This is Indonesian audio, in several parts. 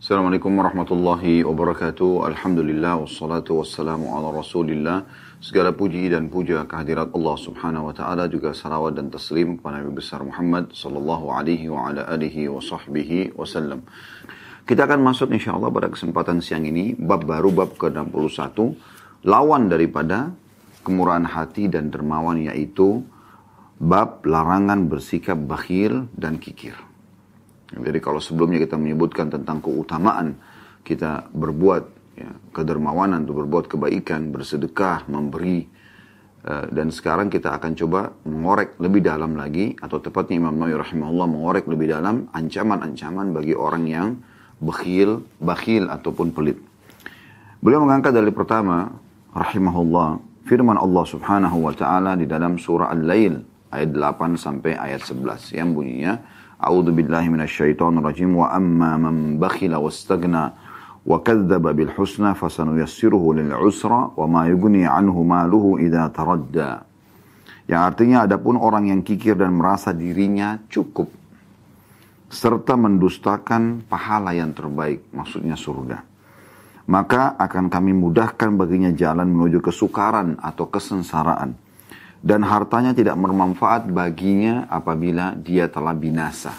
Assalamualaikum warahmatullahi wabarakatuh. Alhamdulillah wassalatu wassalamu ala Rasulillah. Segala puji dan puja kehadirat Allah Subhanahu wa taala juga salawat dan taslim kepada Nabi besar Muhammad sallallahu alaihi wa ala alihi wa sahbihi wasallam. Kita akan masuk insyaallah pada kesempatan siang ini bab baru bab ke-61 lawan daripada kemurahan hati dan dermawan yaitu bab larangan bersikap bakhil dan kikir. Jadi kalau sebelumnya kita menyebutkan tentang keutamaan kita berbuat ya, kedermawanan berbuat kebaikan, bersedekah, memberi, uh, dan sekarang kita akan coba mengorek lebih dalam lagi, atau tepatnya Imam Nawawi rahimahullah mengorek lebih dalam ancaman-ancaman bagi orang yang bakhil, bakhil ataupun pelit. Beliau mengangkat dari pertama, rahimahullah, firman Allah subhanahu wa ta'ala di dalam surah Al-Lail ayat 8 sampai ayat 11 yang bunyinya A'udzu billahi minasyaitonir rajim wa amma man bakhila wastagna wa kadzdzaba bil husna fasanuyassiruhu lil usra wa ma yughni anhu maluhu idza taradda. Yang artinya adapun orang yang kikir dan merasa dirinya cukup serta mendustakan pahala yang terbaik, maksudnya surga. Maka akan kami mudahkan baginya jalan menuju kesukaran atau kesengsaraan dan hartanya tidak bermanfaat baginya apabila dia telah binasa.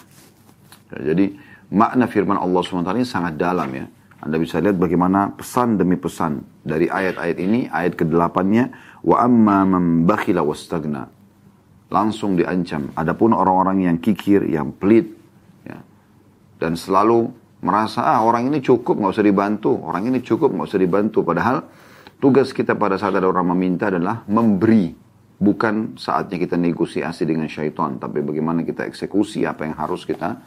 Ya, jadi makna firman Allah SWT ini sangat dalam ya. Anda bisa lihat bagaimana pesan demi pesan dari ayat-ayat ini, ayat ke-8-nya, wa amma man wastagna. Langsung diancam. Adapun orang-orang yang kikir, yang pelit, ya, dan selalu merasa ah orang ini cukup nggak usah dibantu, orang ini cukup nggak usah dibantu. Padahal tugas kita pada saat ada orang meminta adalah memberi, bukan saatnya kita negosiasi dengan syaitan, tapi bagaimana kita eksekusi apa yang harus kita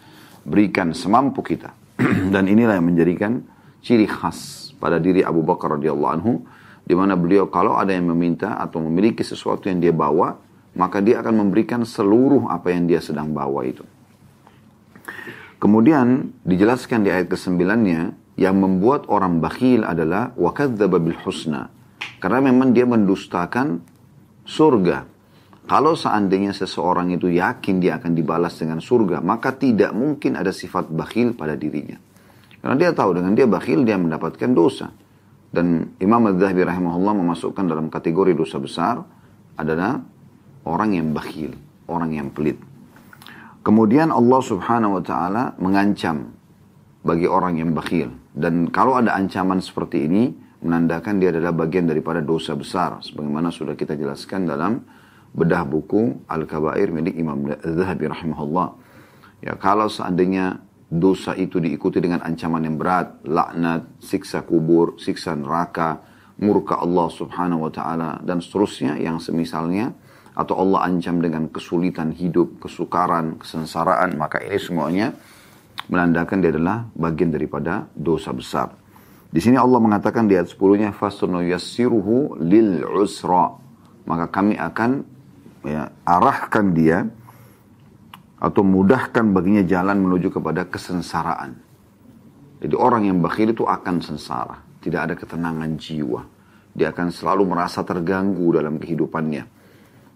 berikan semampu kita. Dan inilah yang menjadikan ciri khas pada diri Abu Bakar radhiyallahu anhu, di mana beliau kalau ada yang meminta atau memiliki sesuatu yang dia bawa, maka dia akan memberikan seluruh apa yang dia sedang bawa itu. Kemudian dijelaskan di ayat ke-9-nya, yang membuat orang bakhil adalah wakadzdzaba husna. Karena memang dia mendustakan surga. Kalau seandainya seseorang itu yakin dia akan dibalas dengan surga, maka tidak mungkin ada sifat bakhil pada dirinya. Karena dia tahu dengan dia bakhil dia mendapatkan dosa. Dan Imam Al-Zahabi rahimahullah memasukkan dalam kategori dosa besar adalah orang yang bakhil, orang yang pelit. Kemudian Allah subhanahu wa ta'ala mengancam bagi orang yang bakhil. Dan kalau ada ancaman seperti ini, menandakan dia adalah bagian daripada dosa besar sebagaimana sudah kita jelaskan dalam bedah buku Al-Kabair milik Imam Zahabi rahimahullah. Ya, kalau seandainya dosa itu diikuti dengan ancaman yang berat, laknat, siksa kubur, siksa neraka, murka Allah Subhanahu wa taala dan seterusnya yang semisalnya atau Allah ancam dengan kesulitan hidup, kesukaran, kesengsaraan, maka ini semuanya menandakan dia adalah bagian daripada dosa besar. Di sini Allah mengatakan di ayat 10-nya yassiruhu lil usra. Maka kami akan ya, arahkan dia atau mudahkan baginya jalan menuju kepada kesengsaraan. Jadi orang yang bakhil itu akan sengsara, tidak ada ketenangan jiwa. Dia akan selalu merasa terganggu dalam kehidupannya.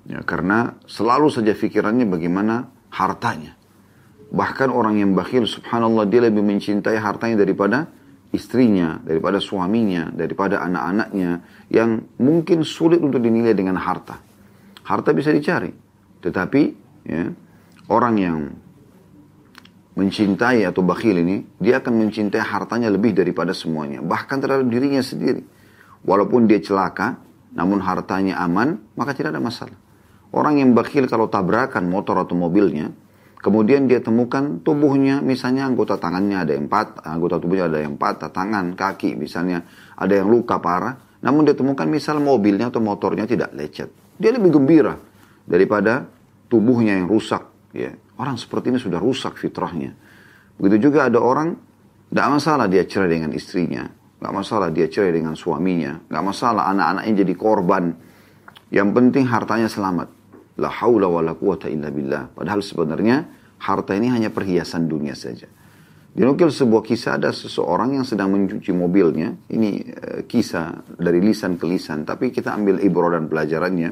Ya, karena selalu saja pikirannya bagaimana hartanya. Bahkan orang yang bakhil, subhanallah, dia lebih mencintai hartanya daripada istrinya, daripada suaminya, daripada anak-anaknya yang mungkin sulit untuk dinilai dengan harta. Harta bisa dicari, tetapi ya, orang yang mencintai atau bakhil ini, dia akan mencintai hartanya lebih daripada semuanya, bahkan terhadap dirinya sendiri. Walaupun dia celaka, namun hartanya aman, maka tidak ada masalah. Orang yang bakhil kalau tabrakan motor atau mobilnya, Kemudian dia temukan tubuhnya, misalnya anggota tangannya ada yang patah, anggota tubuhnya ada yang patah, tangan, kaki misalnya ada yang luka parah. Namun dia temukan misal mobilnya atau motornya tidak lecet. Dia lebih gembira daripada tubuhnya yang rusak. Ya. Orang seperti ini sudah rusak fitrahnya. Begitu juga ada orang, tidak masalah dia cerai dengan istrinya. Tidak masalah dia cerai dengan suaminya. Tidak masalah anak-anaknya jadi korban. Yang penting hartanya selamat. La haula wa la quwata illa billah. Padahal sebenarnya harta ini hanya perhiasan dunia saja. Dinukil sebuah kisah ada seseorang yang sedang mencuci mobilnya. Ini uh, kisah dari lisan ke lisan. Tapi kita ambil ibro dan pelajarannya.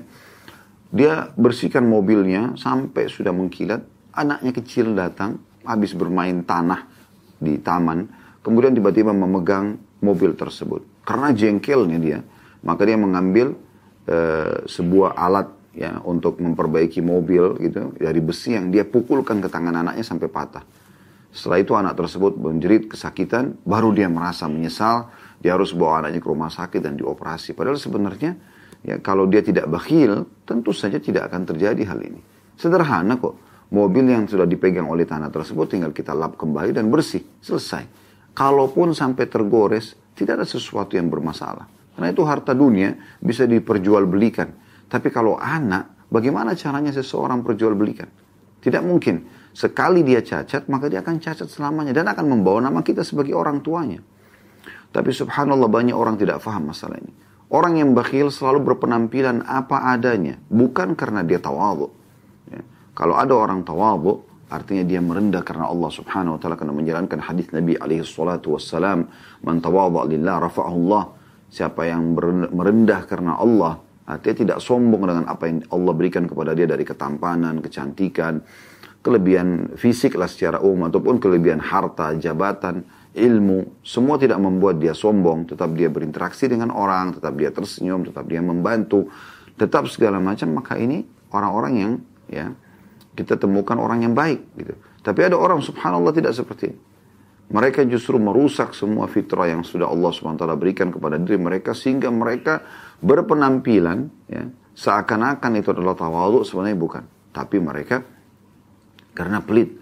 Dia bersihkan mobilnya sampai sudah mengkilat. Anaknya kecil datang. Habis bermain tanah di taman. kemudian tiba-tiba memegang mobil tersebut. Karena jengkelnya dia, maka dia mengambil uh, sebuah alat ya untuk memperbaiki mobil gitu dari besi yang dia pukulkan ke tangan anaknya sampai patah. Setelah itu anak tersebut menjerit kesakitan, baru dia merasa menyesal, dia harus bawa anaknya ke rumah sakit dan dioperasi. Padahal sebenarnya ya kalau dia tidak bakhil, tentu saja tidak akan terjadi hal ini. Sederhana kok. Mobil yang sudah dipegang oleh tanah tersebut tinggal kita lap kembali dan bersih. Selesai. Kalaupun sampai tergores, tidak ada sesuatu yang bermasalah. Karena itu harta dunia bisa diperjualbelikan. Tapi kalau anak, bagaimana caranya seseorang perjualbelikan? Tidak mungkin. Sekali dia cacat, maka dia akan cacat selamanya. Dan akan membawa nama kita sebagai orang tuanya. Tapi subhanallah banyak orang tidak faham masalah ini. Orang yang bakhil selalu berpenampilan apa adanya. Bukan karena dia tawadhu. Ya. Kalau ada orang tawadhu, artinya dia merendah karena Allah subhanahu wa ta'ala karena menjalankan hadis Nabi alaihi salatu wassalam. Man lillah rafa'ahullah. Siapa yang merendah karena Allah, artinya tidak sombong dengan apa yang Allah berikan kepada dia dari ketampanan, kecantikan, kelebihan fisik lah secara umum ataupun kelebihan harta, jabatan, ilmu, semua tidak membuat dia sombong, tetap dia berinteraksi dengan orang, tetap dia tersenyum, tetap dia membantu, tetap segala macam, maka ini orang-orang yang ya kita temukan orang yang baik gitu. Tapi ada orang subhanallah tidak seperti ini. Mereka justru merusak semua fitrah yang sudah Allah SWT berikan kepada diri mereka sehingga mereka berpenampilan ya, seakan-akan itu adalah tawaduk sebenarnya bukan. Tapi mereka karena pelit.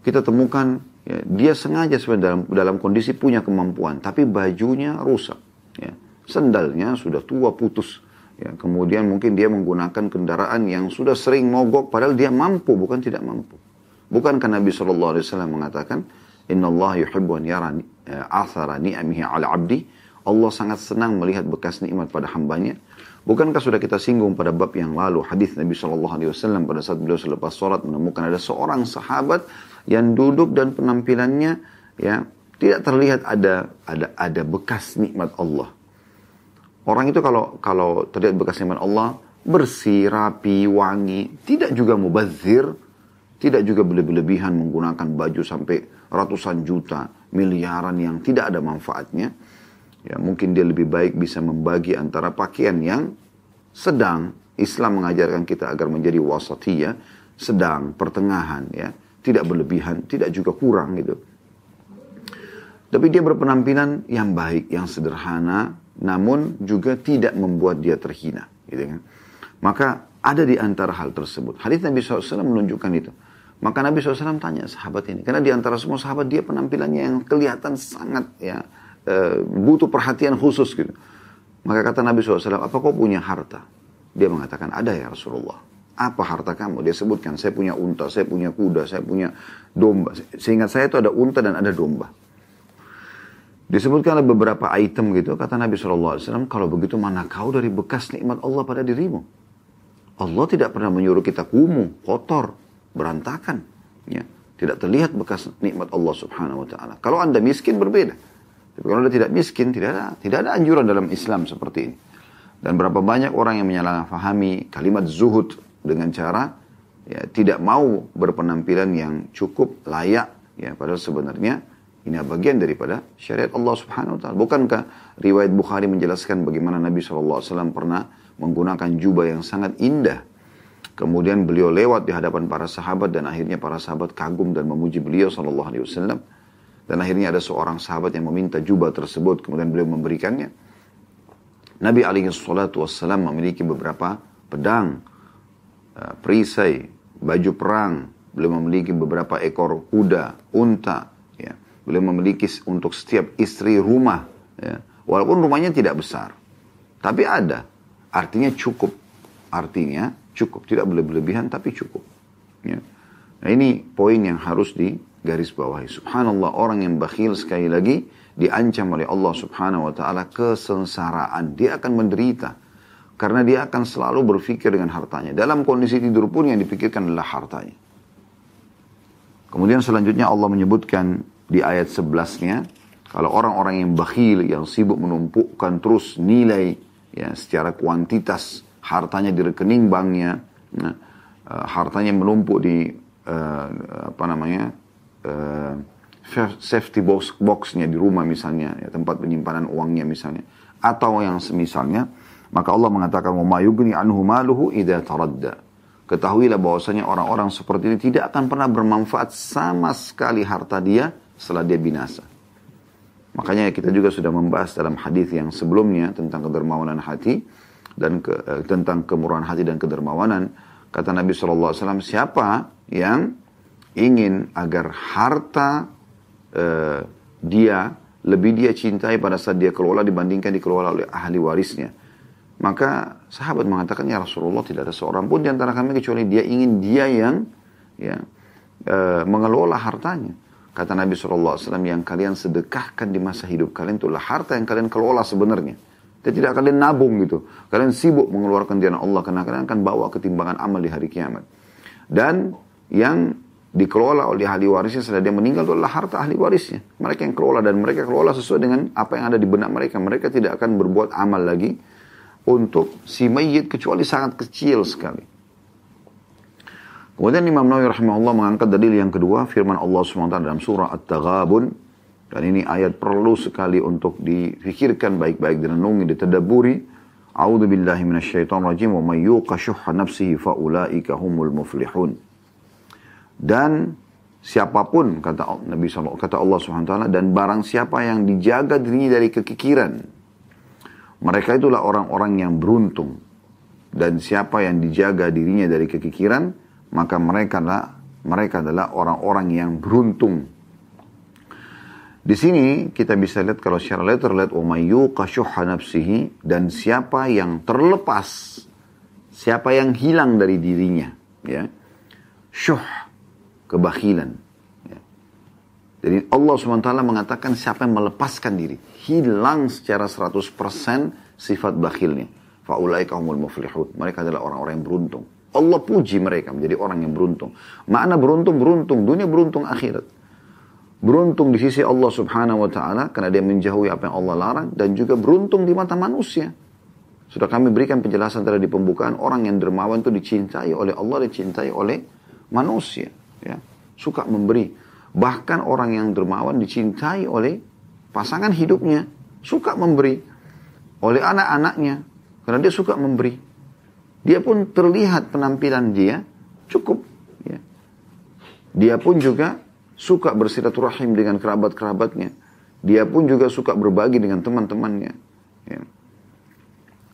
Kita temukan ya, dia sengaja sebenarnya dalam, dalam kondisi punya kemampuan, tapi bajunya rusak. Ya. Sendalnya sudah tua putus. Ya, kemudian mungkin dia menggunakan kendaraan yang sudah sering mogok, padahal dia mampu, bukan tidak mampu. Bukankah Nabi SAW mengatakan, Inna Allah yuhibbu an yara eh, athara ni'amihi ala abdi. Allah sangat senang melihat bekas nikmat pada hambanya. Bukankah sudah kita singgung pada bab yang lalu hadis Nabi Shallallahu Alaihi Wasallam pada saat beliau selepas sholat menemukan ada seorang sahabat yang duduk dan penampilannya ya tidak terlihat ada ada ada bekas nikmat Allah. Orang itu kalau kalau terlihat bekas nikmat Allah bersih, rapi, wangi, tidak juga mubazir, tidak juga berlebihan menggunakan baju sampai ratusan juta, miliaran yang tidak ada manfaatnya Ya, mungkin dia lebih baik bisa membagi antara pakaian yang sedang. Islam mengajarkan kita agar menjadi wasatiyah, sedang, pertengahan, ya, tidak berlebihan, tidak juga kurang gitu. Tapi dia berpenampilan yang baik, yang sederhana, namun juga tidak membuat dia terhina, gitu kan. Maka ada di antara hal tersebut. Hadis Nabi SAW menunjukkan itu. Maka Nabi SAW tanya sahabat ini, karena di antara semua sahabat dia penampilannya yang kelihatan sangat ya Eh, butuh perhatian khusus gitu. Maka kata Nabi SAW, apa kau punya harta? Dia mengatakan, ada ya Rasulullah. Apa harta kamu? Dia sebutkan, saya punya unta, saya punya kuda, saya punya domba. Seingat saya itu ada unta dan ada domba. Disebutkan ada beberapa item gitu. Kata Nabi SAW, kalau begitu mana kau dari bekas nikmat Allah pada dirimu? Allah tidak pernah menyuruh kita kumuh, kotor, berantakan. Ya. Tidak terlihat bekas nikmat Allah subhanahu wa ta'ala. Kalau anda miskin berbeda. Tapi kalau anda tidak miskin, tidak ada, tidak ada anjuran dalam Islam seperti ini. Dan berapa banyak orang yang menyalahfahami kalimat zuhud dengan cara ya, tidak mau berpenampilan yang cukup layak. Ya, padahal sebenarnya ini bagian daripada syariat Allah Subhanahu Wa Taala. Bukankah riwayat Bukhari menjelaskan bagaimana Nabi SAW pernah menggunakan jubah yang sangat indah. Kemudian beliau lewat di hadapan para sahabat dan akhirnya para sahabat kagum dan memuji beliau Sallallahu Alaihi Wasallam. Dan akhirnya ada seorang sahabat yang meminta jubah tersebut, kemudian beliau memberikannya. Nabi alaihi wassalam memiliki beberapa pedang, uh, perisai, baju perang, beliau memiliki beberapa ekor kuda, unta, ya. Beliau memiliki untuk setiap istri rumah, ya. Walaupun rumahnya tidak besar, tapi ada. Artinya cukup. Artinya cukup, tidak berlebihan tapi cukup. Ya. Nah ini poin yang harus di garis bawahi. Subhanallah orang yang bakhil sekali lagi diancam oleh Allah subhanahu wa ta'ala kesengsaraan. Dia akan menderita. Karena dia akan selalu berpikir dengan hartanya. Dalam kondisi tidur pun yang dipikirkan adalah hartanya. Kemudian selanjutnya Allah menyebutkan di ayat 11-nya. Kalau orang-orang yang bakhil, yang sibuk menumpukkan terus nilai ya secara kuantitas hartanya di rekening banknya, nah, uh, hartanya menumpuk di uh, apa namanya uh, safety box boxnya di rumah misalnya, ya, tempat penyimpanan uangnya misalnya, atau yang semisalnya, maka Allah mengatakan wa mayugni anhu maluhu idza taradda. Ketahuilah bahwasanya orang-orang seperti ini tidak akan pernah bermanfaat sama sekali harta dia setelah dia binasa. Makanya kita juga sudah membahas dalam hadis yang sebelumnya tentang kedermawanan hati dan ke, eh, tentang kemurahan hati dan kedermawanan. Kata Nabi SAW, siapa yang ingin agar harta eh, dia lebih dia cintai pada saat dia kelola dibandingkan dikelola oleh ahli warisnya. Maka sahabat mengatakan, ya Rasulullah tidak ada seorang pun di antara kami kecuali dia ingin dia yang ya, e, mengelola hartanya. Kata Nabi SAW, yang kalian sedekahkan di masa hidup kalian itulah harta yang kalian kelola sebenarnya. Dan tidak kalian nabung gitu. Kalian sibuk mengeluarkan jalan Allah karena kalian akan bawa ketimbangan amal di hari kiamat. Dan yang dikelola oleh ahli warisnya setelah dia meninggal itu adalah harta ahli warisnya. Mereka yang kelola dan mereka kelola sesuai dengan apa yang ada di benak mereka. Mereka tidak akan berbuat amal lagi untuk si mayit kecuali sangat kecil sekali. Kemudian Imam Nawawi rahimahullah mengangkat dalil yang kedua firman Allah SWT dalam surah At-Taghabun dan ini ayat perlu sekali untuk difikirkan baik-baik direnungi, ditadaburi. A'udzu billahi minasyaitonir rajim wa may yuqa syuhha nafsihi fa ulaika humul muflihun. Dan siapa pun kata Nabi SAW, kata Allah SWT dan barang siapa yang dijaga dirinya dari kekikiran mereka itulah orang-orang yang beruntung. Dan siapa yang dijaga dirinya dari kekikiran maka mereka adalah mereka adalah orang-orang yang beruntung. Di sini kita bisa lihat kalau secara letter lihat kasyuha nafsihi dan siapa yang terlepas siapa yang hilang dari dirinya ya. Syuh kebakilan. Ya. Jadi Allah SWT mengatakan siapa yang melepaskan diri. Hilang secara 100% sifat bakhilnya. Fa'ulaika humul muflihun. Mereka adalah orang-orang yang beruntung. Allah puji mereka menjadi orang yang beruntung. Makna beruntung, beruntung. Dunia beruntung akhirat. Beruntung di sisi Allah subhanahu wa ta'ala karena dia menjauhi apa yang Allah larang. Dan juga beruntung di mata manusia. Sudah kami berikan penjelasan tadi di pembukaan. Orang yang dermawan itu dicintai oleh Allah, dicintai oleh manusia ya, suka memberi. Bahkan orang yang dermawan dicintai oleh pasangan hidupnya, suka memberi. Oleh anak-anaknya, karena dia suka memberi. Dia pun terlihat penampilan dia cukup. Ya. Dia pun juga suka bersilaturahim dengan kerabat-kerabatnya. Dia pun juga suka berbagi dengan teman-temannya. Ya.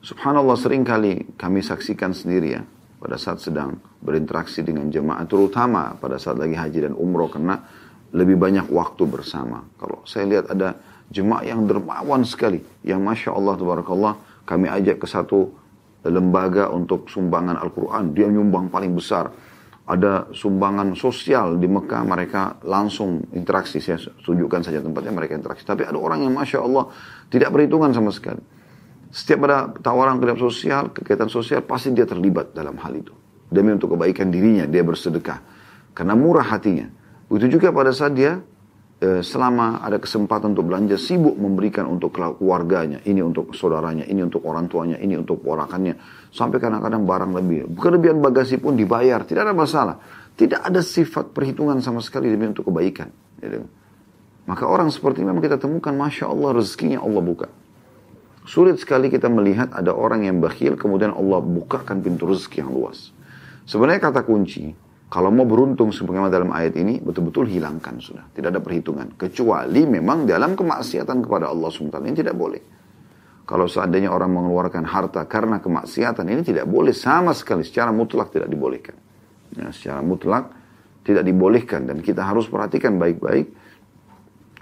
Subhanallah sering kali kami saksikan sendiri ya pada saat sedang berinteraksi dengan jemaah terutama pada saat lagi haji dan umroh karena lebih banyak waktu bersama. Kalau saya lihat ada jemaah yang dermawan sekali, yang masya Allah tabarakallah kami ajak ke satu lembaga untuk sumbangan Al-Quran, dia nyumbang paling besar. Ada sumbangan sosial di Mekah, mereka langsung interaksi. Saya tunjukkan saja tempatnya mereka interaksi. Tapi ada orang yang Masya Allah tidak perhitungan sama sekali setiap ada tawaran kerja sosial, kegiatan sosial, pasti dia terlibat dalam hal itu. Demi untuk kebaikan dirinya, dia bersedekah. Karena murah hatinya. Begitu juga pada saat dia eh, selama ada kesempatan untuk belanja, sibuk memberikan untuk keluarganya. Ini untuk saudaranya, ini untuk orang tuanya, ini untuk porakannya. Sampai kadang-kadang barang lebih. Kelebihan bagasi pun dibayar, tidak ada masalah. Tidak ada sifat perhitungan sama sekali demi untuk kebaikan. Gitu. Maka orang seperti ini memang kita temukan, Masya Allah rezekinya Allah buka. Sulit sekali kita melihat ada orang yang bakhil kemudian Allah bukakan pintu rezeki yang luas. Sebenarnya kata kunci, kalau mau beruntung sebagaimana dalam ayat ini, betul-betul hilangkan sudah. Tidak ada perhitungan. Kecuali memang dalam kemaksiatan kepada Allah SWT. Ini tidak boleh. Kalau seandainya orang mengeluarkan harta karena kemaksiatan, ini tidak boleh sama sekali. Secara mutlak tidak dibolehkan. Ya, secara mutlak tidak dibolehkan. Dan kita harus perhatikan baik-baik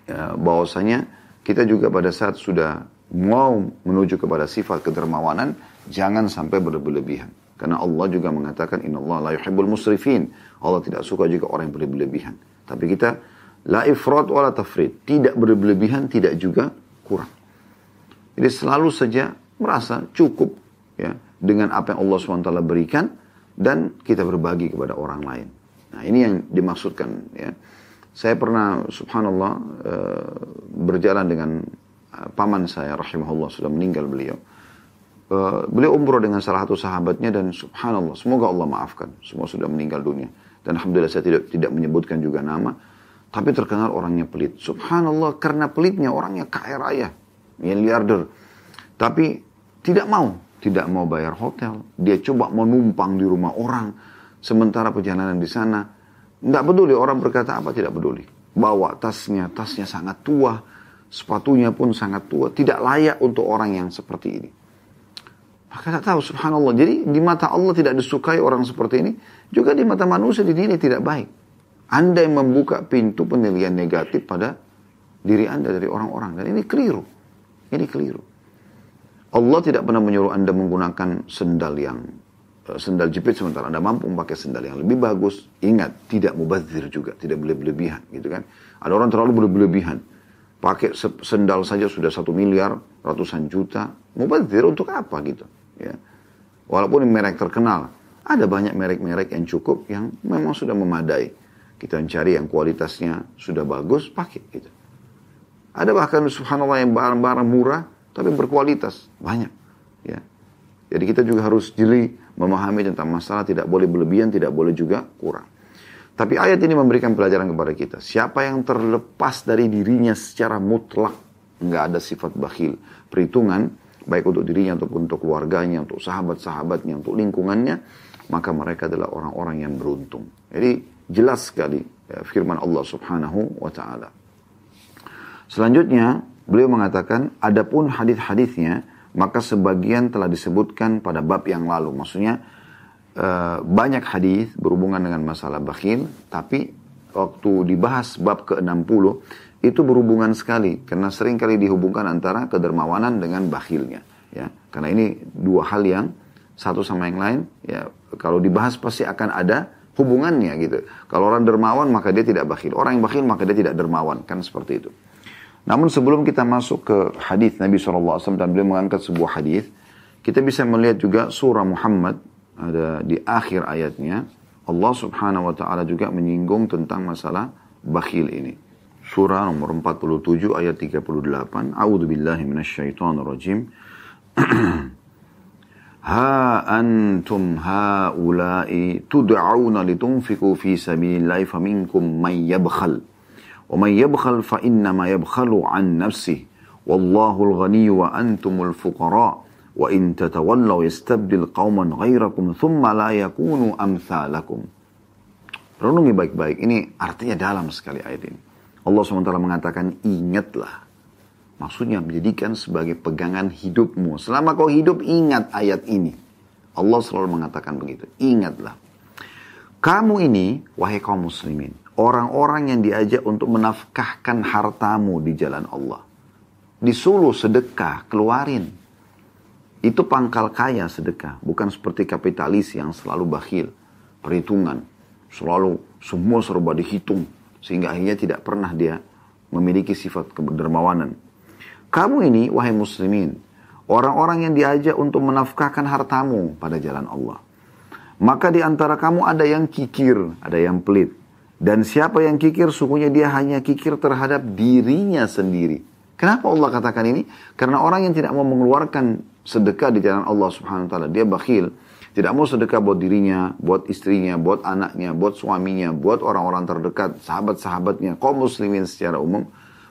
ya, bahwasanya kita juga pada saat sudah mau menuju kepada sifat kedermawanan, jangan sampai berlebihan. Karena Allah juga mengatakan, Inna Allah la yuhibbul musrifin. Allah tidak suka juga orang yang berlebihan. Tapi kita, la ifrat wa la tafrid. Tidak berlebihan, tidak juga kurang. Jadi selalu saja merasa cukup ya dengan apa yang Allah SWT berikan dan kita berbagi kepada orang lain. Nah ini yang dimaksudkan ya. Saya pernah subhanallah uh, berjalan dengan paman saya rahimahullah sudah meninggal beliau. Uh, beliau umroh dengan salah satu sahabatnya dan subhanallah semoga Allah maafkan semua sudah meninggal dunia dan alhamdulillah saya tidak tidak menyebutkan juga nama tapi terkenal orangnya pelit. Subhanallah, karena pelitnya orangnya kaya raya, miliarder. Tapi tidak mau, tidak mau bayar hotel. Dia coba menumpang di rumah orang. Sementara perjalanan di sana, tidak peduli orang berkata apa, tidak peduli. Bawa tasnya, tasnya sangat tua, sepatunya pun sangat tua, tidak layak untuk orang yang seperti ini. Maka tak tahu, subhanallah. Jadi di mata Allah tidak disukai orang seperti ini, juga di mata manusia dinilai tidak baik. Anda yang membuka pintu penilaian negatif pada diri Anda dari orang-orang. Dan ini keliru. Ini keliru. Allah tidak pernah menyuruh Anda menggunakan sendal yang eh, sendal jepit sementara Anda mampu memakai sendal yang lebih bagus. Ingat, tidak mubazir juga, tidak berlebihan gitu kan. Ada orang terlalu berlebihan. Pakai sendal saja sudah satu miliar, ratusan juta. Mubazir untuk apa gitu. Ya. Walaupun merek terkenal, ada banyak merek-merek yang cukup yang memang sudah memadai. Kita mencari yang kualitasnya sudah bagus, pakai gitu. Ada bahkan subhanallah yang barang-barang murah tapi berkualitas banyak. Ya. Jadi kita juga harus jeli memahami tentang masalah tidak boleh berlebihan, tidak boleh juga kurang. Tapi ayat ini memberikan pelajaran kepada kita. Siapa yang terlepas dari dirinya secara mutlak, nggak ada sifat bakhil, perhitungan, baik untuk dirinya ataupun untuk keluarganya, untuk sahabat-sahabatnya, untuk lingkungannya, maka mereka adalah orang-orang yang beruntung. Jadi jelas sekali ya, firman Allah Subhanahu wa taala. Selanjutnya, beliau mengatakan adapun hadis-hadisnya maka sebagian telah disebutkan pada bab yang lalu. Maksudnya uh, banyak hadis berhubungan dengan masalah bakhil, tapi waktu dibahas bab ke-60 itu berhubungan sekali. Karena sering kali dihubungkan antara kedermawanan dengan bakhilnya ya. Karena ini dua hal yang satu sama yang lain ya. Kalau dibahas pasti akan ada hubungannya gitu. Kalau orang dermawan maka dia tidak bakhil. Orang yang bakhil maka dia tidak dermawan. Kan seperti itu. Namun sebelum kita masuk ke hadis Nabi SAW dan beliau mengangkat sebuah hadis kita bisa melihat juga surah Muhammad ada di akhir ayatnya Allah subhanahu wa ta'ala juga menyinggung tentang masalah bakhil ini surah nomor 47 ayat 38. A'udzu billahi minasyaitonir rajim. Ha antum haula'i tud'auna litunfiqu fi sabilillahi faminkum man yabkhal. Wa man yabkhal fa innama yabkhalu an nafsihi. Wallahu al-ghani wa antumul fuqara. In tatawallaw yastabdil qauman ghairakum thumma la yakunu amsalakum. Renungi baik-baik. Ini artinya dalam sekali ayat ini. Allah SWT mengatakan ingatlah. Maksudnya menjadikan sebagai pegangan hidupmu. Selama kau hidup ingat ayat ini. Allah selalu mengatakan begitu. Ingatlah. Kamu ini, wahai kaum muslimin. Orang-orang yang diajak untuk menafkahkan hartamu di jalan Allah. Disuruh sedekah, keluarin. Itu pangkal kaya sedekah. Bukan seperti kapitalis yang selalu bakhil. Perhitungan. Selalu semua serba dihitung sehingga akhirnya tidak pernah dia memiliki sifat kedermawanan. Kamu ini, wahai muslimin, orang-orang yang diajak untuk menafkahkan hartamu pada jalan Allah. Maka di antara kamu ada yang kikir, ada yang pelit. Dan siapa yang kikir, sukunya dia hanya kikir terhadap dirinya sendiri. Kenapa Allah katakan ini? Karena orang yang tidak mau mengeluarkan sedekah di jalan Allah subhanahu wa ta'ala, dia bakhil, tidak mau sedekah buat dirinya, buat istrinya, buat anaknya, buat suaminya, buat orang-orang terdekat, sahabat-sahabatnya, kaum muslimin secara umum,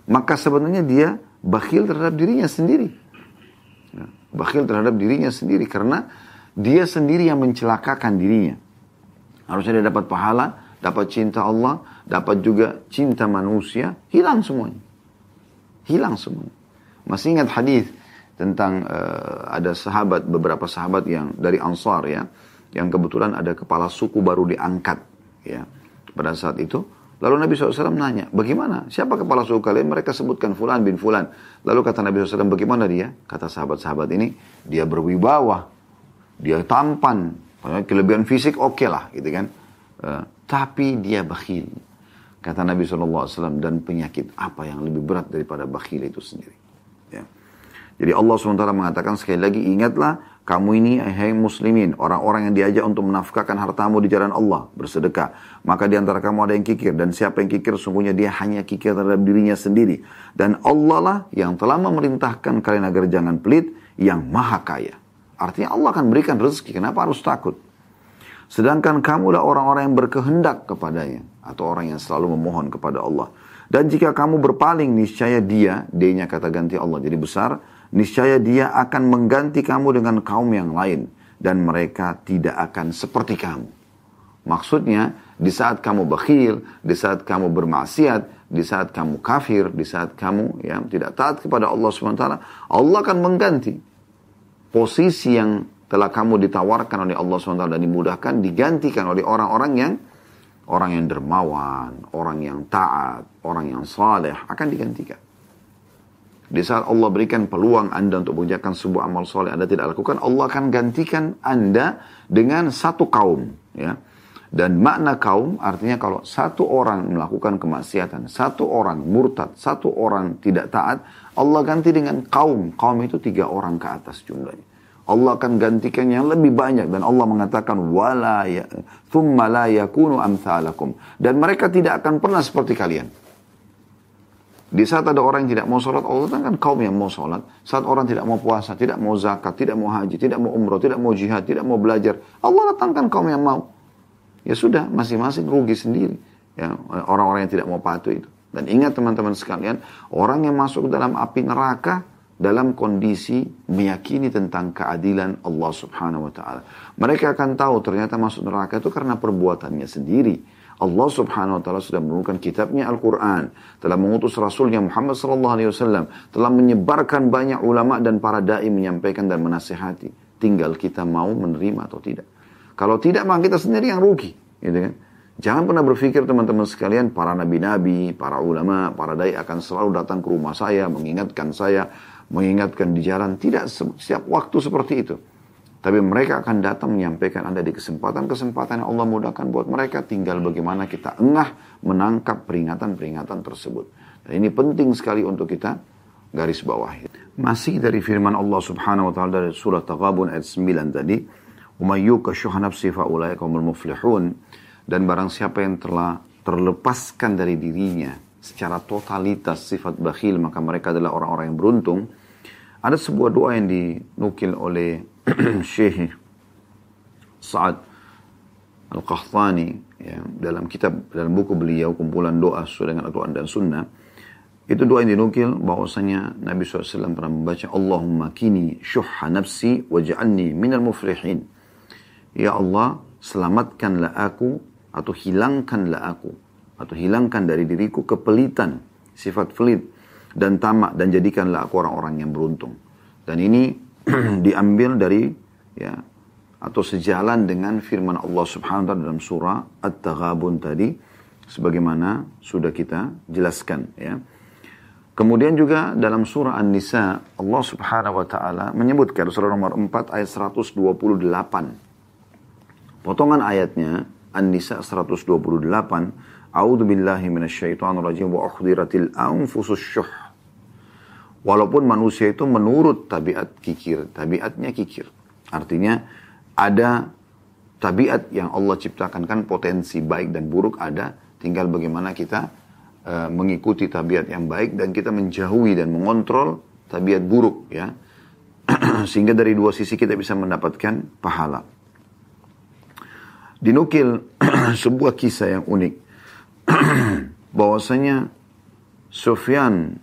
maka sebenarnya dia bakhil terhadap dirinya sendiri. Ya, bakhil terhadap dirinya sendiri karena dia sendiri yang mencelakakan dirinya. Harusnya dia dapat pahala, dapat cinta Allah, dapat juga cinta manusia, hilang semuanya. Hilang semuanya. Masih ingat hadis tentang uh, ada sahabat beberapa sahabat yang dari Ansar ya yang kebetulan ada kepala suku baru diangkat ya pada saat itu. Lalu Nabi SAW nanya bagaimana? Siapa kepala suku kalian? Mereka sebutkan Fulan bin Fulan. Lalu kata Nabi SAW bagaimana dia? Kata sahabat-sahabat ini dia berwibawa dia tampan kelebihan fisik oke okay lah gitu kan. Uh, tapi dia bakhil kata Nabi SAW dan penyakit apa yang lebih berat daripada bakhil itu sendiri jadi Allah SWT mengatakan sekali lagi, ingatlah kamu ini hai muslimin, orang-orang yang diajak untuk menafkahkan hartamu di jalan Allah, bersedekah. Maka di antara kamu ada yang kikir, dan siapa yang kikir, sungguhnya dia hanya kikir terhadap dirinya sendiri. Dan Allah lah yang telah memerintahkan kalian agar jangan pelit, yang maha kaya. Artinya Allah akan berikan rezeki, kenapa harus takut? Sedangkan kamulah orang-orang yang berkehendak kepadanya. Atau orang yang selalu memohon kepada Allah. Dan jika kamu berpaling, niscaya dia, D-nya kata ganti Allah jadi besar, niscaya dia akan mengganti kamu dengan kaum yang lain. Dan mereka tidak akan seperti kamu. Maksudnya, di saat kamu bakhil, di saat kamu bermaksiat, di saat kamu kafir, di saat kamu ya tidak taat kepada Allah SWT, Allah akan mengganti posisi yang telah kamu ditawarkan oleh Allah SWT dan dimudahkan digantikan oleh orang-orang yang orang yang dermawan, orang yang taat, orang yang saleh akan digantikan. Di saat Allah berikan peluang Anda untuk mengerjakan sebuah amal soleh Anda tidak lakukan, Allah akan gantikan Anda dengan satu kaum. Ya. Dan makna kaum artinya kalau satu orang melakukan kemaksiatan, satu orang murtad, satu orang tidak taat, Allah ganti dengan kaum. Kaum itu tiga orang ke atas jumlahnya. Allah akan gantikan yang lebih banyak dan Allah mengatakan wala ya thumma la yakunu amsalakum dan mereka tidak akan pernah seperti kalian. Di saat ada orang yang tidak mau sholat, Allah kan kaum yang mau sholat. Saat orang tidak mau puasa, tidak mau zakat, tidak mau haji, tidak mau umroh, tidak mau jihad, tidak mau belajar. Allah datangkan kaum yang mau. Ya sudah, masing-masing rugi sendiri. Ya, orang-orang yang tidak mau patuh itu. Dan ingat teman-teman sekalian, orang yang masuk dalam api neraka dalam kondisi meyakini tentang keadilan Allah Subhanahu wa taala. Mereka akan tahu ternyata masuk neraka itu karena perbuatannya sendiri. Allah Subhanahu wa taala sudah menurunkan kitabnya Al-Qur'an, telah mengutus rasulnya Muhammad sallallahu alaihi wasallam, telah menyebarkan banyak ulama dan para dai menyampaikan dan menasihati. Tinggal kita mau menerima atau tidak. Kalau tidak maka kita sendiri yang rugi, gitu kan? Jangan pernah berpikir teman-teman sekalian, para nabi-nabi, para ulama, para dai akan selalu datang ke rumah saya, mengingatkan saya, mengingatkan di jalan. Tidak setiap waktu seperti itu. Tapi mereka akan datang menyampaikan Anda di kesempatan-kesempatan yang Allah mudahkan buat mereka. Tinggal bagaimana kita engah menangkap peringatan-peringatan tersebut. Dan ini penting sekali untuk kita garis bawah. Masih dari firman Allah subhanahu wa ta'ala dari surah Taghabun ayat 9 tadi. Umayyuka syuha nafsi fa'ula'ikumul muflihun. Dan barang siapa yang telah terlepaskan dari dirinya secara totalitas sifat bakhil maka mereka adalah orang-orang yang beruntung. Ada sebuah doa yang dinukil oleh Syekh Sa'ad Al-Qahtani ya, dalam kitab dalam buku beliau kumpulan doa sesuai dengan Al-Quran dan Sunnah itu doa yang dinukil bahwasanya Nabi SAW pernah membaca Allahumma kini syuhha nafsi waj'alni minal muflihin Ya Allah selamatkanlah aku atau hilangkanlah aku atau hilangkan dari diriku kepelitan, sifat pelit dan tamak dan jadikanlah aku orang-orang yang beruntung. Dan ini diambil dari ya atau sejalan dengan firman Allah Subhanahu wa taala dalam surah At-Taghabun tadi sebagaimana sudah kita jelaskan ya. Kemudian juga dalam surah An-Nisa Allah Subhanahu wa taala menyebutkan surah nomor 4 ayat 128. Potongan ayatnya An-Nisa 128 A'udzu billahi minasyaitonir rajim wa ukhdiratil anfusus syuh. Walaupun manusia itu menurut tabiat kikir, tabiatnya kikir. Artinya ada tabiat yang Allah ciptakan kan potensi baik dan buruk ada, tinggal bagaimana kita uh, mengikuti tabiat yang baik dan kita menjauhi dan mengontrol tabiat buruk ya. Sehingga dari dua sisi kita bisa mendapatkan pahala. Dinukil sebuah kisah yang unik bahwasanya Sufyan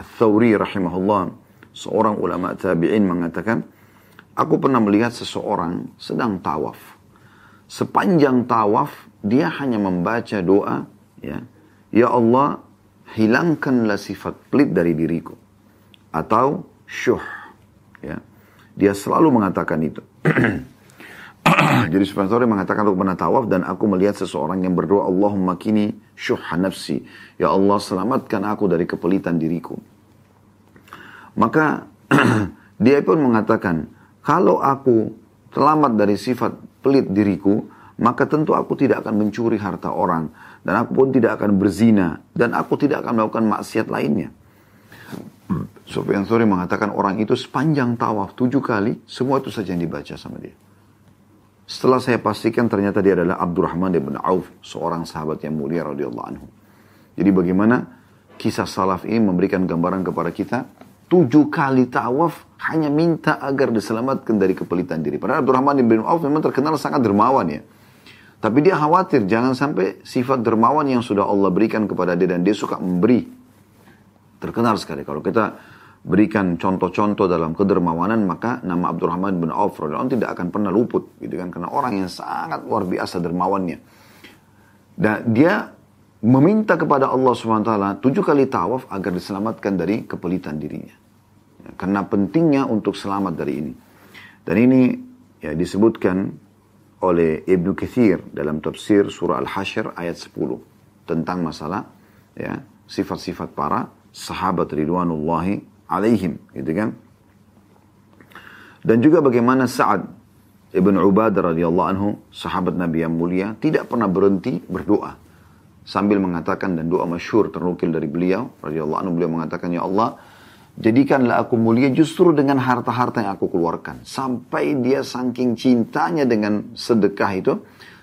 Thawri rahimahullah seorang ulama tabi'in mengatakan aku pernah melihat seseorang sedang tawaf. Sepanjang tawaf dia hanya membaca doa ya. Ya Allah hilangkanlah sifat pelit dari diriku atau syuh. Ya. Dia selalu mengatakan itu Jadi Sufyan Thawri mengatakan untuk pernah tawaf dan aku melihat seseorang yang berdoa Allahumma kini syuhha nafsi. Ya Allah selamatkan aku dari kepelitan diriku. Maka dia pun mengatakan kalau aku selamat dari sifat pelit diriku maka tentu aku tidak akan mencuri harta orang dan aku pun tidak akan berzina dan aku tidak akan melakukan maksiat lainnya. Sufyan Thawri mengatakan orang itu sepanjang tawaf tujuh kali semua itu saja yang dibaca sama dia. Setelah saya pastikan ternyata dia adalah Abdurrahman bin Auf, seorang sahabat yang mulia radhiyallahu anhu. Jadi bagaimana kisah salaf ini memberikan gambaran kepada kita tujuh kali tawaf hanya minta agar diselamatkan dari kepelitan diri. Padahal Abdurrahman bin Auf memang terkenal sangat dermawan ya. Tapi dia khawatir jangan sampai sifat dermawan yang sudah Allah berikan kepada dia dan dia suka memberi. Terkenal sekali kalau kita berikan contoh-contoh dalam kedermawanan maka nama Abdurrahman bin Auf tidak akan pernah luput gitu kan karena orang yang sangat luar biasa dermawannya. Dan dia meminta kepada Allah SWT tujuh kali tawaf agar diselamatkan dari kepelitan dirinya. Ya, karena pentingnya untuk selamat dari ini. Dan ini ya disebutkan oleh Ibnu Kathir dalam tafsir surah Al-Hasyr ayat 10 tentang masalah ya sifat-sifat para sahabat ridwanullahi alaihim gitu kan dan juga bagaimana Sa'ad Ibn Ubadah radhiyallahu anhu sahabat Nabi yang mulia tidak pernah berhenti berdoa sambil mengatakan dan doa masyhur ternukil dari beliau radhiyallahu anhu beliau mengatakan ya Allah Jadikanlah aku mulia justru dengan harta-harta yang aku keluarkan. Sampai dia saking cintanya dengan sedekah itu,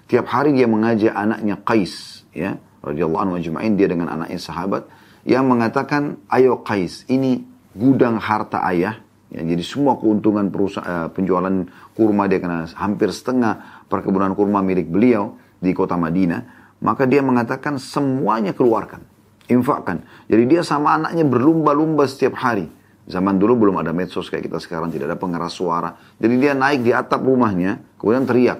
tiap hari dia mengajak anaknya Qais, ya, radhiyallahu anhu dia dengan anaknya sahabat yang mengatakan, "Ayo Qais, ini gudang harta ayah." Ya, jadi semua keuntungan perusahaan, uh, penjualan kurma dia kena hampir setengah perkebunan kurma milik beliau di kota Madinah, maka dia mengatakan semuanya keluarkan infakkan. Jadi dia sama anaknya berlumba-lumba setiap hari. Zaman dulu belum ada medsos kayak kita sekarang, tidak ada pengeras suara. Jadi dia naik di atap rumahnya, kemudian teriak.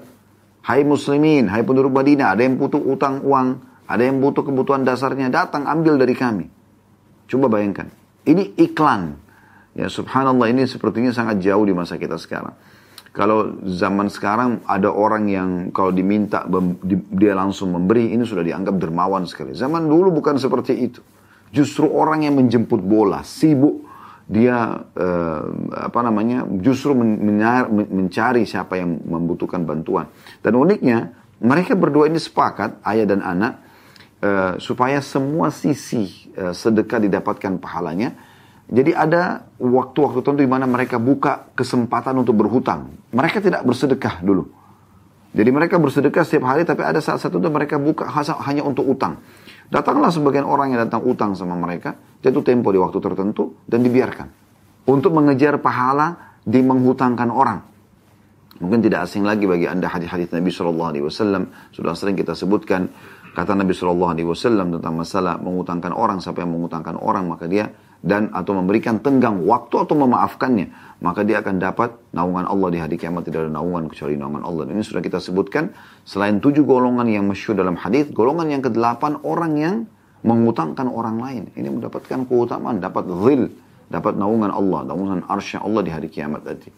Hai muslimin, hai penduduk Madinah, ada yang butuh utang uang, ada yang butuh kebutuhan dasarnya, datang ambil dari kami. Coba bayangkan. Ini iklan. Ya subhanallah ini sepertinya sangat jauh di masa kita sekarang. Kalau zaman sekarang ada orang yang kalau diminta dia langsung memberi, ini sudah dianggap dermawan sekali. Zaman dulu bukan seperti itu. Justru orang yang menjemput bola, sibuk dia eh, apa namanya justru mencari siapa yang membutuhkan bantuan. Dan uniknya mereka berdua ini sepakat ayah dan anak eh, supaya semua sisi eh, sedekah didapatkan pahalanya jadi ada waktu-waktu tertentu di mana mereka buka kesempatan untuk berhutang. Mereka tidak bersedekah dulu. Jadi mereka bersedekah setiap hari tapi ada saat satu itu mereka buka hanya untuk utang. Datanglah sebagian orang yang datang utang sama mereka, jatuh tempo di waktu tertentu dan dibiarkan. Untuk mengejar pahala di menghutangkan orang. Mungkin tidak asing lagi bagi anda hadis-hadis Nabi Shallallahu Alaihi Wasallam sudah sering kita sebutkan kata Nabi Shallallahu Alaihi Wasallam tentang masalah mengutangkan orang siapa yang mengutangkan orang maka dia dan atau memberikan tenggang waktu atau memaafkannya, maka dia akan dapat naungan Allah di hari kiamat tidak ada naungan kecuali naungan Allah. Ini sudah kita sebutkan selain tujuh golongan yang masyhur dalam hadis, golongan yang kedelapan orang yang mengutangkan orang lain. Ini mendapatkan keutamaan, dapat zil, dapat naungan Allah, naungan arsy Allah di hari kiamat tadi.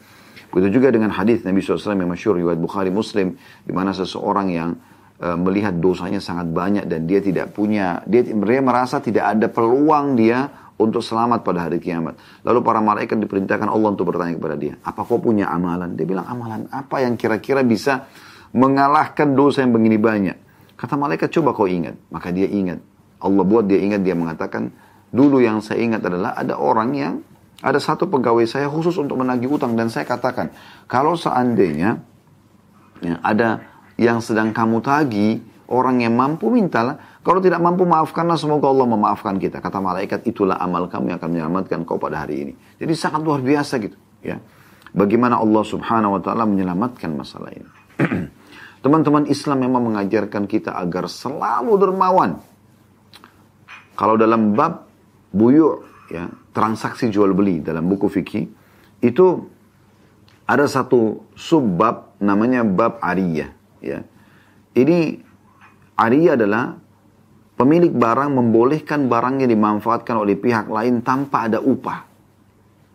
Begitu juga dengan hadis Nabi SAW yang masyhur riwayat Bukhari Muslim di mana seseorang yang uh, melihat dosanya sangat banyak dan dia tidak punya dia, dia merasa tidak ada peluang dia untuk selamat pada hari kiamat. Lalu para malaikat diperintahkan Allah untuk bertanya kepada dia, apa kau punya amalan? Dia bilang, amalan apa yang kira-kira bisa mengalahkan dosa yang begini banyak? Kata malaikat, coba kau ingat. Maka dia ingat. Allah buat dia ingat, dia mengatakan, dulu yang saya ingat adalah ada orang yang, ada satu pegawai saya khusus untuk menagih utang. Dan saya katakan, kalau seandainya ya, ada yang sedang kamu tagih, orang yang mampu mintalah, kalau tidak mampu maafkanlah semoga Allah memaafkan kita. Kata malaikat itulah amal kamu yang akan menyelamatkan kau pada hari ini. Jadi sangat luar biasa gitu. Ya. Bagaimana Allah subhanahu wa ta'ala menyelamatkan masalah ini. Teman-teman Islam memang mengajarkan kita agar selalu dermawan. Kalau dalam bab buyu ya, transaksi jual beli dalam buku fikih itu ada satu subbab namanya bab ariyah ya. Ini ariyah adalah Pemilik barang membolehkan barangnya dimanfaatkan oleh pihak lain tanpa ada upah.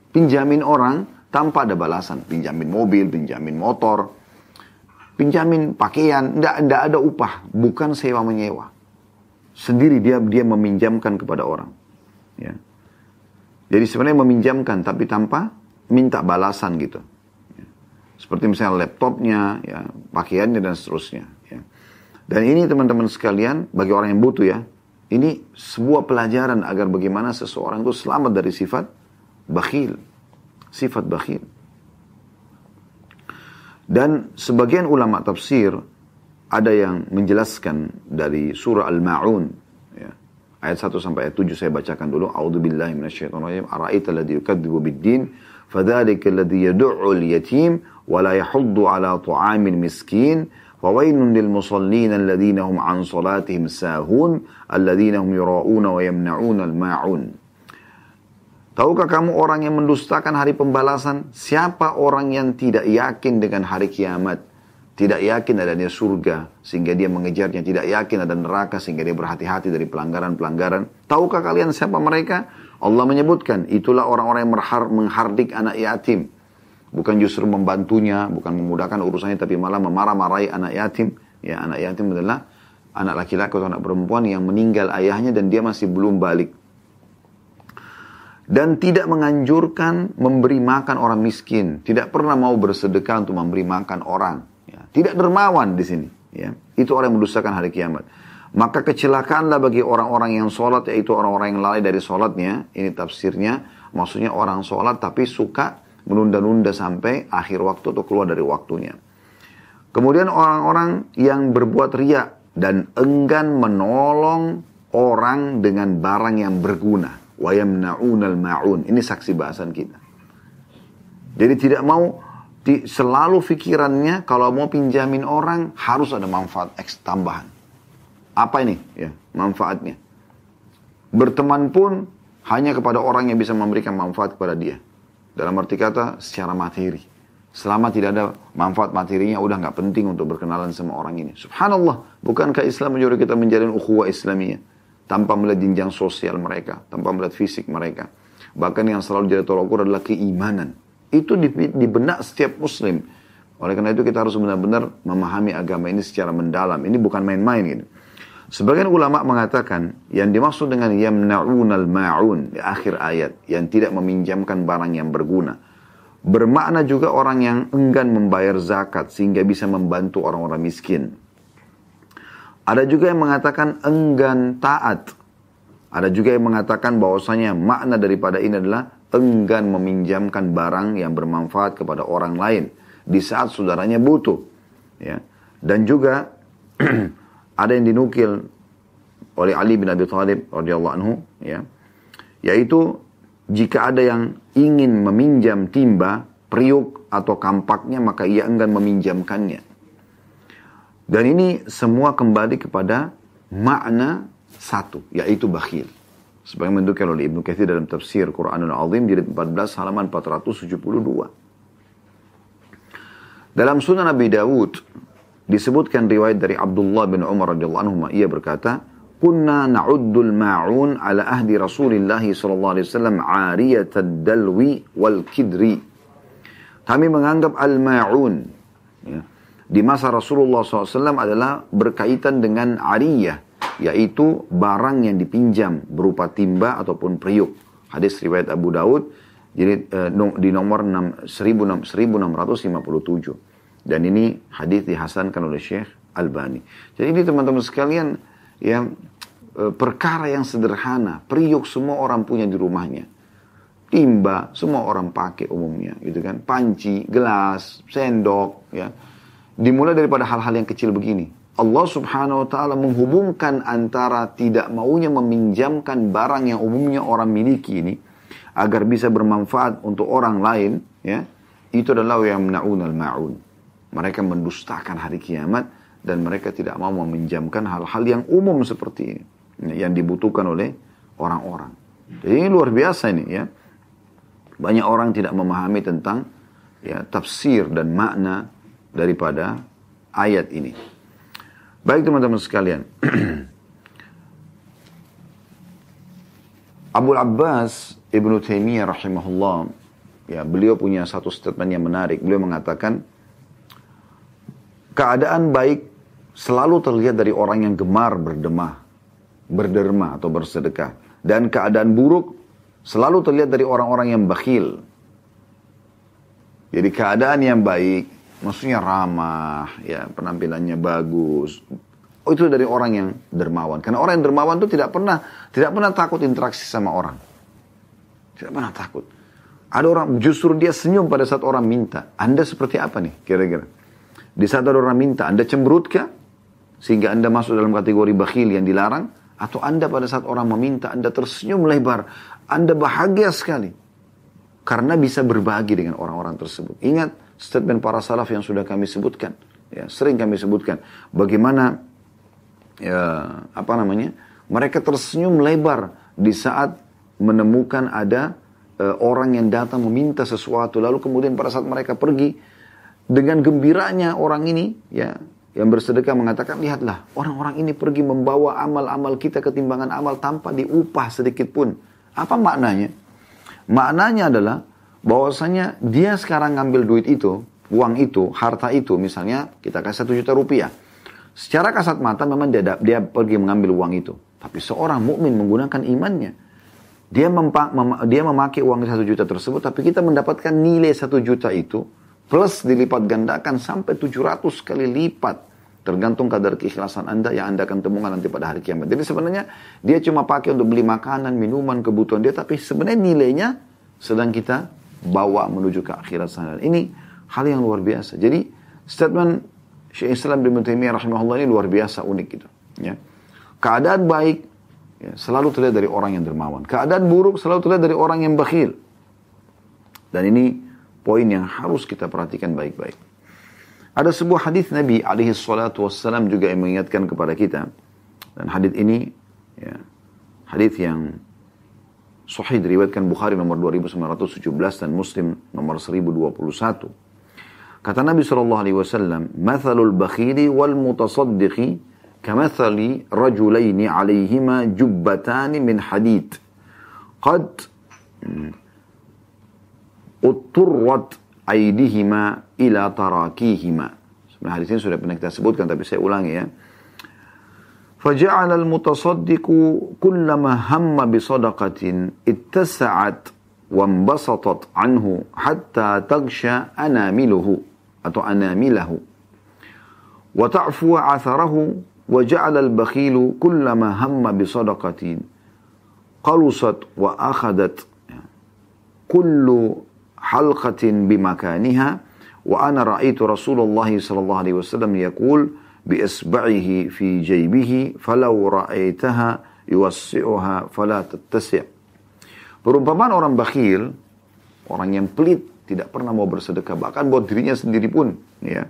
Pinjamin orang tanpa ada balasan. Pinjamin mobil, pinjamin motor, pinjamin pakaian, tidak ada upah. Bukan sewa menyewa. Sendiri dia dia meminjamkan kepada orang. Ya. Jadi sebenarnya meminjamkan tapi tanpa minta balasan gitu. Ya. Seperti misalnya laptopnya, ya, pakaiannya dan seterusnya. Dan ini teman-teman sekalian, bagi orang yang butuh ya, ini sebuah pelajaran agar bagaimana seseorang itu selamat dari sifat bakhil. Sifat bakhil. Dan sebagian ulama tafsir ada yang menjelaskan dari surah Al-Ma'un ya. ayat 1 sampai ayat 7 saya bacakan dulu a'udzubillahi minasyaitonir rajim ara'aita alladhi yukadzibu bid-din fadzalika alladhi yad'u al-yatim ala ta'amil miskin Fawailun lil musallin alladhina hum an salatihim sahun alladhina hum yura'una wa yamna'una al-ma'un. Tahukah kamu orang yang mendustakan hari pembalasan? Siapa orang yang tidak yakin dengan hari kiamat? Tidak yakin adanya surga sehingga dia mengejarnya. Tidak yakin ada neraka sehingga dia berhati-hati dari pelanggaran-pelanggaran. Tahukah kalian siapa mereka? Allah menyebutkan, itulah orang-orang yang menghardik anak yatim. Bukan justru membantunya, bukan memudahkan urusannya, tapi malah memarah-marahi anak yatim. Ya, anak yatim adalah anak laki-laki atau anak perempuan yang meninggal ayahnya dan dia masih belum balik. Dan tidak menganjurkan memberi makan orang miskin. Tidak pernah mau bersedekah untuk memberi makan orang. Ya. Tidak dermawan di sini. Ya. Itu orang yang mendustakan hari kiamat. Maka kecelakaanlah bagi orang-orang yang sholat, yaitu orang-orang yang lalai dari sholatnya. Ini tafsirnya, maksudnya orang sholat tapi suka menunda-nunda sampai akhir waktu atau keluar dari waktunya. Kemudian orang-orang yang berbuat riak dan enggan menolong orang dengan barang yang berguna. Wayamna'unal ma'un. Ini saksi bahasan kita. Jadi tidak mau selalu pikirannya kalau mau pinjamin orang harus ada manfaat X tambahan. Apa ini? Ya, manfaatnya. Berteman pun hanya kepada orang yang bisa memberikan manfaat kepada dia. Dalam arti kata secara materi. Selama tidak ada manfaat materinya, udah nggak penting untuk berkenalan sama orang ini. Subhanallah, bukankah Islam menyuruh kita menjalin ukhuwah Islamiyah? Tanpa melihat jenjang sosial mereka, tanpa melihat fisik mereka. Bahkan yang selalu jadi tolak ukur adalah keimanan. Itu di, benak setiap muslim. Oleh karena itu kita harus benar-benar memahami agama ini secara mendalam. Ini bukan main-main gitu. Sebagian ulama mengatakan yang dimaksud dengan yamna'unal ma'un di akhir ayat yang tidak meminjamkan barang yang berguna. Bermakna juga orang yang enggan membayar zakat sehingga bisa membantu orang-orang miskin. Ada juga yang mengatakan enggan taat. Ada juga yang mengatakan bahwasanya makna daripada ini adalah enggan meminjamkan barang yang bermanfaat kepada orang lain di saat saudaranya butuh. Ya. Dan juga ada yang dinukil oleh Ali bin Abi Thalib radhiyallahu anhu ya. Yaitu jika ada yang ingin meminjam timba periuk atau kampaknya maka ia enggan meminjamkannya. Dan ini semua kembali kepada makna satu yaitu bakhil. Sebagai mendukil oleh Ibnu Katsir dalam tafsir Quranul Azim jilid 14 halaman 472 dalam sunan Nabi Dawud Disebutkan riwayat dari Abdullah bin Umar radhiyallahu anhu ia berkata, "Kunna na'uddul ma'un ala ahdi Rasulillah sallallahu alaihi wasallam 'ariyatad dalwi wal kidri." Kami menganggap al-ma'un ya, di masa Rasulullah SAW adalah berkaitan dengan ariyah, yaitu barang yang dipinjam berupa timba ataupun periuk. Hadis riwayat Abu Daud jadi eh, di nomor 6, 1657. Dan ini hadis dihasankan oleh Syekh Albani. Jadi ini teman-teman sekalian yang e, perkara yang sederhana, periuk semua orang punya di rumahnya. Timba semua orang pakai umumnya, gitu kan. Panci, gelas, sendok, ya. Dimulai daripada hal-hal yang kecil begini. Allah subhanahu wa ta'ala menghubungkan antara tidak maunya meminjamkan barang yang umumnya orang miliki ini agar bisa bermanfaat untuk orang lain ya itu adalah yang al ma'un mereka mendustakan hari kiamat dan mereka tidak mau meminjamkan hal-hal yang umum seperti ini. Yang dibutuhkan oleh orang-orang. Jadi ini luar biasa ini ya. Banyak orang tidak memahami tentang ya tafsir dan makna daripada ayat ini. Baik teman-teman sekalian. Abu Abbas Ibnu Taimiyah rahimahullah ya beliau punya satu statement yang menarik. Beliau mengatakan Keadaan baik selalu terlihat dari orang yang gemar berdemah, berderma atau bersedekah. Dan keadaan buruk selalu terlihat dari orang-orang yang bakhil. Jadi keadaan yang baik, maksudnya ramah, ya penampilannya bagus. Oh, itu dari orang yang dermawan. Karena orang yang dermawan itu tidak pernah tidak pernah takut interaksi sama orang. Tidak pernah takut. Ada orang justru dia senyum pada saat orang minta. Anda seperti apa nih kira-kira? Di saat ada orang minta, Anda cemberut kah? Sehingga Anda masuk dalam kategori bakhil yang dilarang? Atau Anda pada saat orang meminta, Anda tersenyum lebar. Anda bahagia sekali. Karena bisa berbagi dengan orang-orang tersebut. Ingat statement para salaf yang sudah kami sebutkan. Ya, sering kami sebutkan bagaimana ya, apa namanya? Mereka tersenyum lebar di saat menemukan ada uh, orang yang datang meminta sesuatu lalu kemudian pada saat mereka pergi dengan gembiranya orang ini ya yang bersedekah mengatakan lihatlah orang-orang ini pergi membawa amal-amal kita ketimbangan amal tanpa diupah sedikit pun. Apa maknanya? Maknanya adalah bahwasanya dia sekarang ngambil duit itu uang itu, harta itu, misalnya kita kasih satu juta rupiah. Secara kasat mata memang dia, dia pergi mengambil uang itu. Tapi seorang mukmin menggunakan imannya. Dia, mem, dia memakai uang satu juta tersebut, tapi kita mendapatkan nilai satu juta itu, plus dilipat gandakan sampai 700 kali lipat. Tergantung kadar keikhlasan Anda yang Anda akan temukan nanti pada hari kiamat. Jadi sebenarnya dia cuma pakai untuk beli makanan, minuman, kebutuhan dia, tapi sebenarnya nilainya sedang kita bawa menuju ke akhirat sana. Ini hal yang luar biasa. Jadi statement Syekh Islam bin Taimiyah rahimahullah ini luar biasa unik gitu. Ya. Keadaan baik ya, selalu terlihat dari orang yang dermawan. Keadaan buruk selalu terlihat dari orang yang bakhil. Dan ini poin yang harus kita perhatikan baik-baik. Ada sebuah hadis Nabi alaihi salatu wassalam juga yang mengingatkan kepada kita. Dan hadis ini ya, hadis yang sahih diriwayatkan Bukhari nomor 2917 dan Muslim nomor 1021. Kata Nabi sallallahu alaihi wasallam, "Mathalul bakhili wal mutasaddiqi kamathali rajulaini 'alaihima jubbatan min hadid. Qad اضطرت ايديهما إلى تراكيهما. من hadis ini sudah pernah kita sebutkan tapi saya ulangi فجعل المتصدق كلما هم بصدقة اتسعت وانبسطت عنه حتى تغشى أنامله أو أنامله. وتعفو عثره وجعل البخيل كلما هم بصدقة قلصت وأخذت. كل halqatin bimakaniha wa ana ra'aitu Rasulullah sallallahu alaihi wasallam yaqul bi isba'ihi fi jaybihi falau ra'aitaha yuwassi'uha fala tattasi' Perumpamaan orang bakhil, orang yang pelit, tidak pernah mau bersedekah bahkan buat dirinya sendiri pun ya.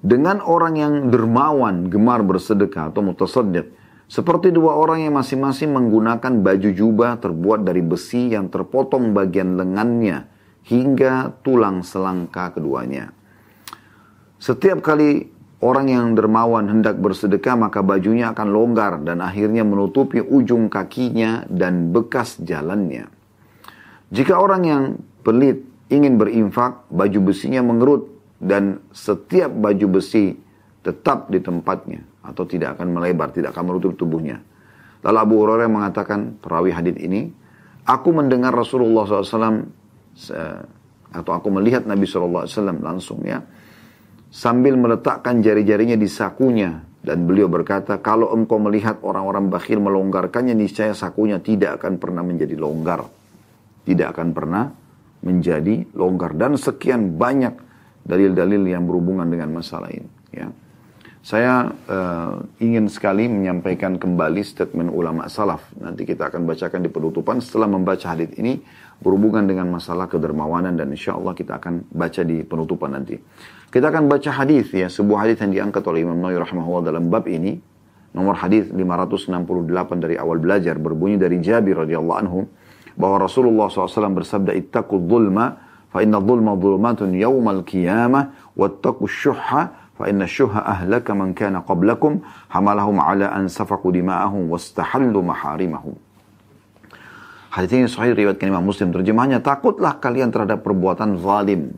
Dengan orang yang dermawan gemar bersedekah atau mutasaddiq seperti dua orang yang masing-masing menggunakan baju jubah terbuat dari besi yang terpotong bagian lengannya hingga tulang selangka keduanya. Setiap kali orang yang dermawan hendak bersedekah maka bajunya akan longgar dan akhirnya menutupi ujung kakinya dan bekas jalannya. Jika orang yang pelit, ingin berinfak, baju besinya mengerut dan setiap baju besi tetap di tempatnya atau tidak akan melebar, tidak akan menutup tubuhnya. Lalu Abu Hurairah mengatakan perawi hadis ini, aku mendengar Rasulullah SAW atau aku melihat Nabi SAW langsung ya sambil meletakkan jari-jarinya di sakunya dan beliau berkata kalau engkau melihat orang-orang bakhil melonggarkannya niscaya sakunya tidak akan pernah menjadi longgar tidak akan pernah menjadi longgar dan sekian banyak dalil-dalil yang berhubungan dengan masalah ini. Ya. Saya uh, ingin sekali menyampaikan kembali statement ulama salaf. Nanti kita akan bacakan di penutupan setelah membaca hadis ini berhubungan dengan masalah kedermawanan dan insya Allah kita akan baca di penutupan nanti. Kita akan baca hadis ya, sebuah hadis yang diangkat oleh Imam Nawawi rahimahullah dalam bab ini. Nomor hadis 568 dari awal belajar berbunyi dari Jabir radhiyallahu anhu bahwa Rasulullah SAW bersabda ittaqu dhulma fa inna dhulma dhulumatun yawmal qiyamah wattaqu syuhha fa inna syuhha ahlaka man kana qablakum hamalahum ala an safaku dima'ahum wastahallu maharimahum. Hadis ini sahih riwayatkan Imam Muslim. Terjemahnya takutlah kalian terhadap perbuatan zalim.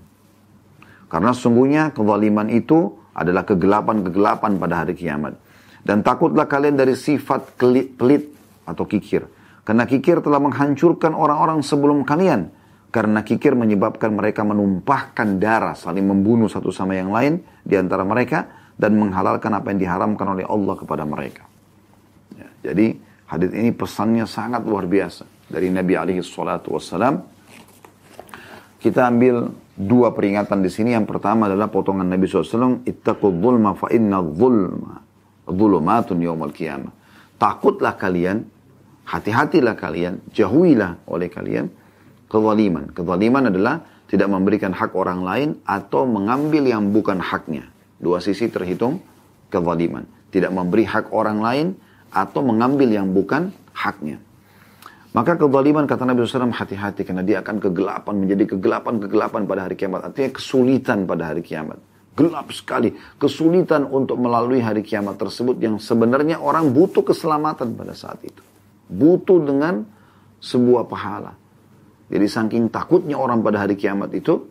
Karena sungguhnya kezaliman itu adalah kegelapan-kegelapan pada hari kiamat. Dan takutlah kalian dari sifat pelit atau kikir. Karena kikir telah menghancurkan orang-orang sebelum kalian. Karena kikir menyebabkan mereka menumpahkan darah, saling membunuh satu sama yang lain di antara mereka dan menghalalkan apa yang diharamkan oleh Allah kepada mereka. Ya, jadi hadis ini pesannya sangat luar biasa dari Nabi alaihi salatu wassalam. Kita ambil dua peringatan di sini. Yang pertama adalah potongan Nabi SAW. Ittaqul zulma fa inna zulma zulumatun yawmal qiyamah. Takutlah kalian Hati-hatilah kalian, jauhilah oleh kalian kezaliman. Kezaliman adalah tidak memberikan hak orang lain atau mengambil yang bukan haknya. Dua sisi terhitung kezaliman. Tidak memberi hak orang lain atau mengambil yang bukan haknya. Maka kezaliman kata Nabi SAW hati-hati karena dia akan kegelapan menjadi kegelapan-kegelapan pada hari kiamat. Artinya kesulitan pada hari kiamat. Gelap sekali. Kesulitan untuk melalui hari kiamat tersebut yang sebenarnya orang butuh keselamatan pada saat itu. Butuh dengan sebuah pahala. Jadi saking takutnya orang pada hari kiamat itu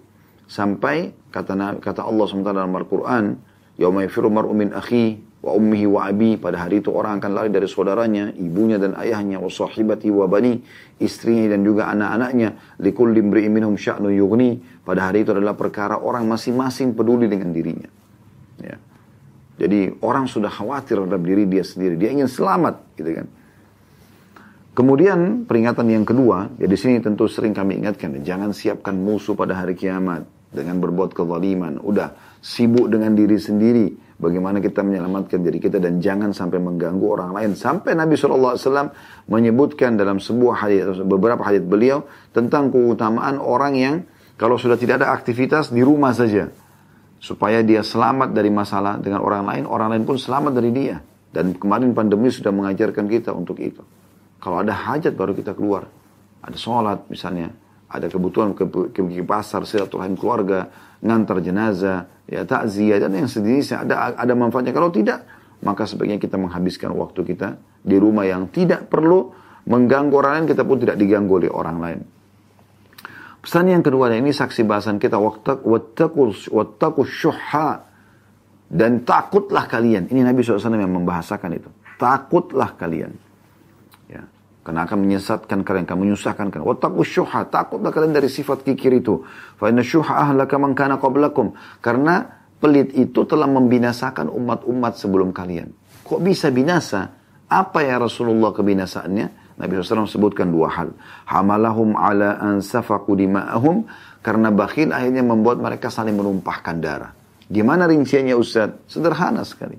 sampai kata kata Allah SWT dalam Al-Qur'an, "Yauma yafiru mar'u akhi wa ummihi wa abi." Pada hari itu orang akan lari dari saudaranya, ibunya dan ayahnya, wa sahibati wa bani, istrinya dan juga anak-anaknya, likulli imri'in minhum sya'nu yughni. Pada hari itu adalah perkara orang masing-masing peduli dengan dirinya. Ya. Jadi orang sudah khawatir terhadap diri dia sendiri, dia ingin selamat, gitu kan. Kemudian peringatan yang kedua, ya di sini tentu sering kami ingatkan, jangan siapkan musuh pada hari kiamat dengan berbuat kezaliman. Udah sibuk dengan diri sendiri, bagaimana kita menyelamatkan diri kita dan jangan sampai mengganggu orang lain. Sampai Nabi SAW menyebutkan dalam sebuah hadis beberapa hadis beliau tentang keutamaan orang yang kalau sudah tidak ada aktivitas di rumah saja supaya dia selamat dari masalah dengan orang lain, orang lain pun selamat dari dia. Dan kemarin pandemi sudah mengajarkan kita untuk itu. Kalau ada hajat baru kita keluar. Ada sholat misalnya. Ada kebutuhan ke, ke, ke pasar, silaturahim keluarga, ngantar jenazah, ya takziah dan yang sejenisnya ada ada manfaatnya. Kalau tidak, maka sebaiknya kita menghabiskan waktu kita di rumah yang tidak perlu mengganggu orang lain, kita pun tidak diganggu oleh orang lain. Pesan yang kedua, ini saksi bahasan kita, wattaku syuhha dan takutlah kalian. Ini Nabi SAW yang membahasakan itu. Takutlah kalian. Karena akan menyesatkan kalian, akan menyusahkan kalian. Wattaqu syuha, takutlah kalian dari sifat kikir itu. Fa inna syuha ahlaka man kana qablakum. Karena pelit itu telah membinasakan umat-umat sebelum kalian. Kok bisa binasa? Apa ya Rasulullah kebinasaannya? Nabi SAW sebutkan dua hal. Hamalahum ala an safaku dima'ahum. Karena bakhil akhirnya membuat mereka saling menumpahkan darah. Gimana rinciannya Ustaz? Sederhana sekali.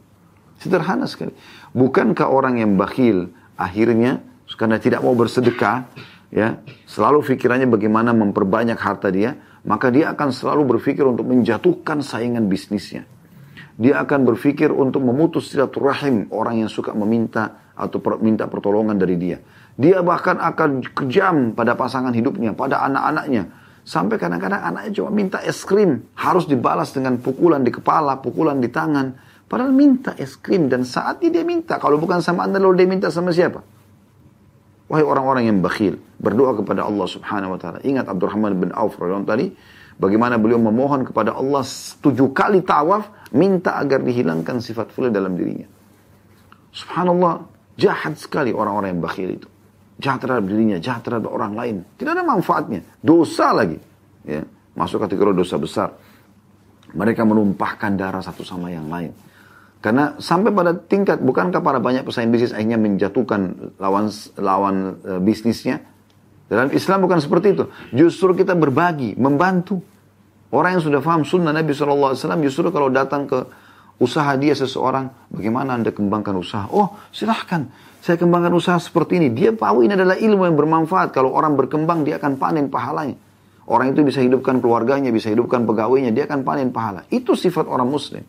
Sederhana sekali. Bukankah orang yang bakhil akhirnya karena tidak mau bersedekah, ya, selalu pikirannya bagaimana memperbanyak harta dia, maka dia akan selalu berpikir untuk menjatuhkan saingan bisnisnya. Dia akan berpikir untuk memutus silaturahim orang yang suka meminta atau per, minta pertolongan dari dia. Dia bahkan akan kejam pada pasangan hidupnya, pada anak-anaknya. Sampai kadang-kadang anaknya cuma minta es krim, harus dibalas dengan pukulan di kepala, pukulan di tangan. Padahal minta es krim dan saatnya dia minta. Kalau bukan sama anda, lalu dia minta sama siapa? Wahai orang-orang yang bakhil, berdoa kepada Allah Subhanahu wa taala. Ingat Abdurrahman bin Auf radhiyallahu tadi bagaimana beliau memohon kepada Allah tujuh kali tawaf minta agar dihilangkan sifat fulah dalam dirinya. Subhanallah, jahat sekali orang-orang yang bakhil itu. Jahat terhadap dirinya, jahat terhadap orang lain. Tidak ada manfaatnya. Dosa lagi. Ya, masuk kategori dosa besar. Mereka menumpahkan darah satu sama yang lain. Karena sampai pada tingkat bukankah para banyak pesaing bisnis akhirnya menjatuhkan lawan lawan e, bisnisnya? Dalam Islam bukan seperti itu. Justru kita berbagi, membantu. Orang yang sudah paham sunnah Nabi SAW justru kalau datang ke usaha dia seseorang, bagaimana anda kembangkan usaha? Oh silahkan, saya kembangkan usaha seperti ini. Dia tahu ini adalah ilmu yang bermanfaat. Kalau orang berkembang dia akan panen pahalanya. Orang itu bisa hidupkan keluarganya, bisa hidupkan pegawainya, dia akan panen pahala. Itu sifat orang muslim.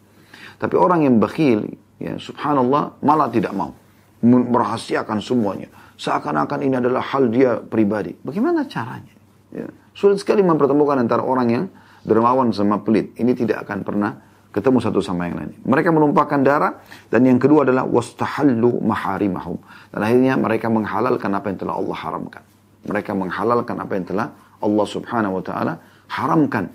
Tapi orang yang bakhil, ya subhanallah, malah tidak mau. Merahasiakan semuanya. Seakan-akan ini adalah hal dia pribadi. Bagaimana caranya? Ya. Sulit sekali mempertemukan antara orang yang dermawan sama pelit. Ini tidak akan pernah ketemu satu sama yang lain. Mereka menumpahkan darah dan yang kedua adalah wastahallu maharimahum. Dan akhirnya mereka menghalalkan apa yang telah Allah haramkan. Mereka menghalalkan apa yang telah Allah Subhanahu wa taala haramkan.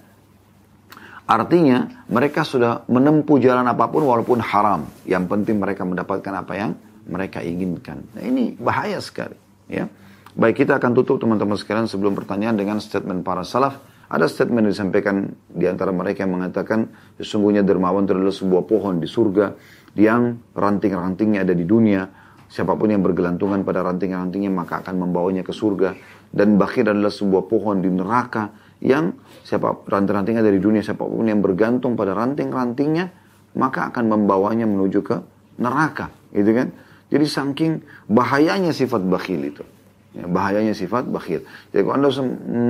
Artinya mereka sudah menempuh jalan apa pun walaupun haram. Yang penting mereka mendapatkan apa yang mereka inginkan. Nah ini bahaya sekali. Ya. Baik kita akan tutup teman-teman sekalian sebelum pertanyaan dengan statement para salaf. Ada statement yang disampaikan di antara mereka yang mengatakan sesungguhnya dermawan adalah sebuah pohon di surga yang ranting-rantingnya ada di dunia. Siapa pun yang bergelantungan pada ranting-rantingnya maka akan membawanya ke surga. Dan bakhir adalah sebuah pohon di neraka yang siapa ranting-rantingnya dari dunia siapa pun yang bergantung pada ranting-rantingnya maka akan membawanya menuju ke neraka gitu kan jadi saking bahayanya sifat bakhil itu Ya, bahayanya sifat bakhil. Jadi kalau Anda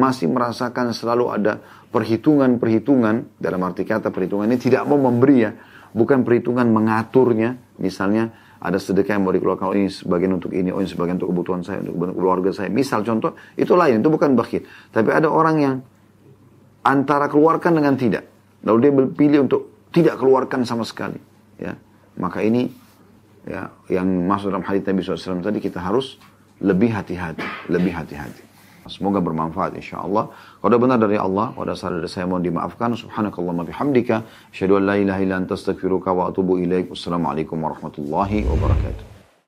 masih merasakan selalu ada perhitungan-perhitungan, dalam arti kata perhitungan ini tidak mau memberi ya, bukan perhitungan mengaturnya, misalnya ada sedekah yang mau dikeluarkan, oh ini sebagian untuk ini, oh ini sebagian untuk kebutuhan saya, untuk keluarga saya. Misal contoh, itu lain, itu bukan bakhil. Tapi ada orang yang antara keluarkan dengan tidak. Lalu dia pilih untuk tidak keluarkan sama sekali. Ya, Maka ini ya yang masuk dalam hadits Nabi SAW tadi kita harus lebih hati-hati, lebih hati-hati. Semoga bermanfaat insya Allah. Kalau benar dari Allah, kalau salah dari saya mohon dimaafkan. Subhanakallah bihamdika. Asyhadu an la ilaha illa anta wa atubu ilaik. Wassalamualaikum warahmatullahi wabarakatuh.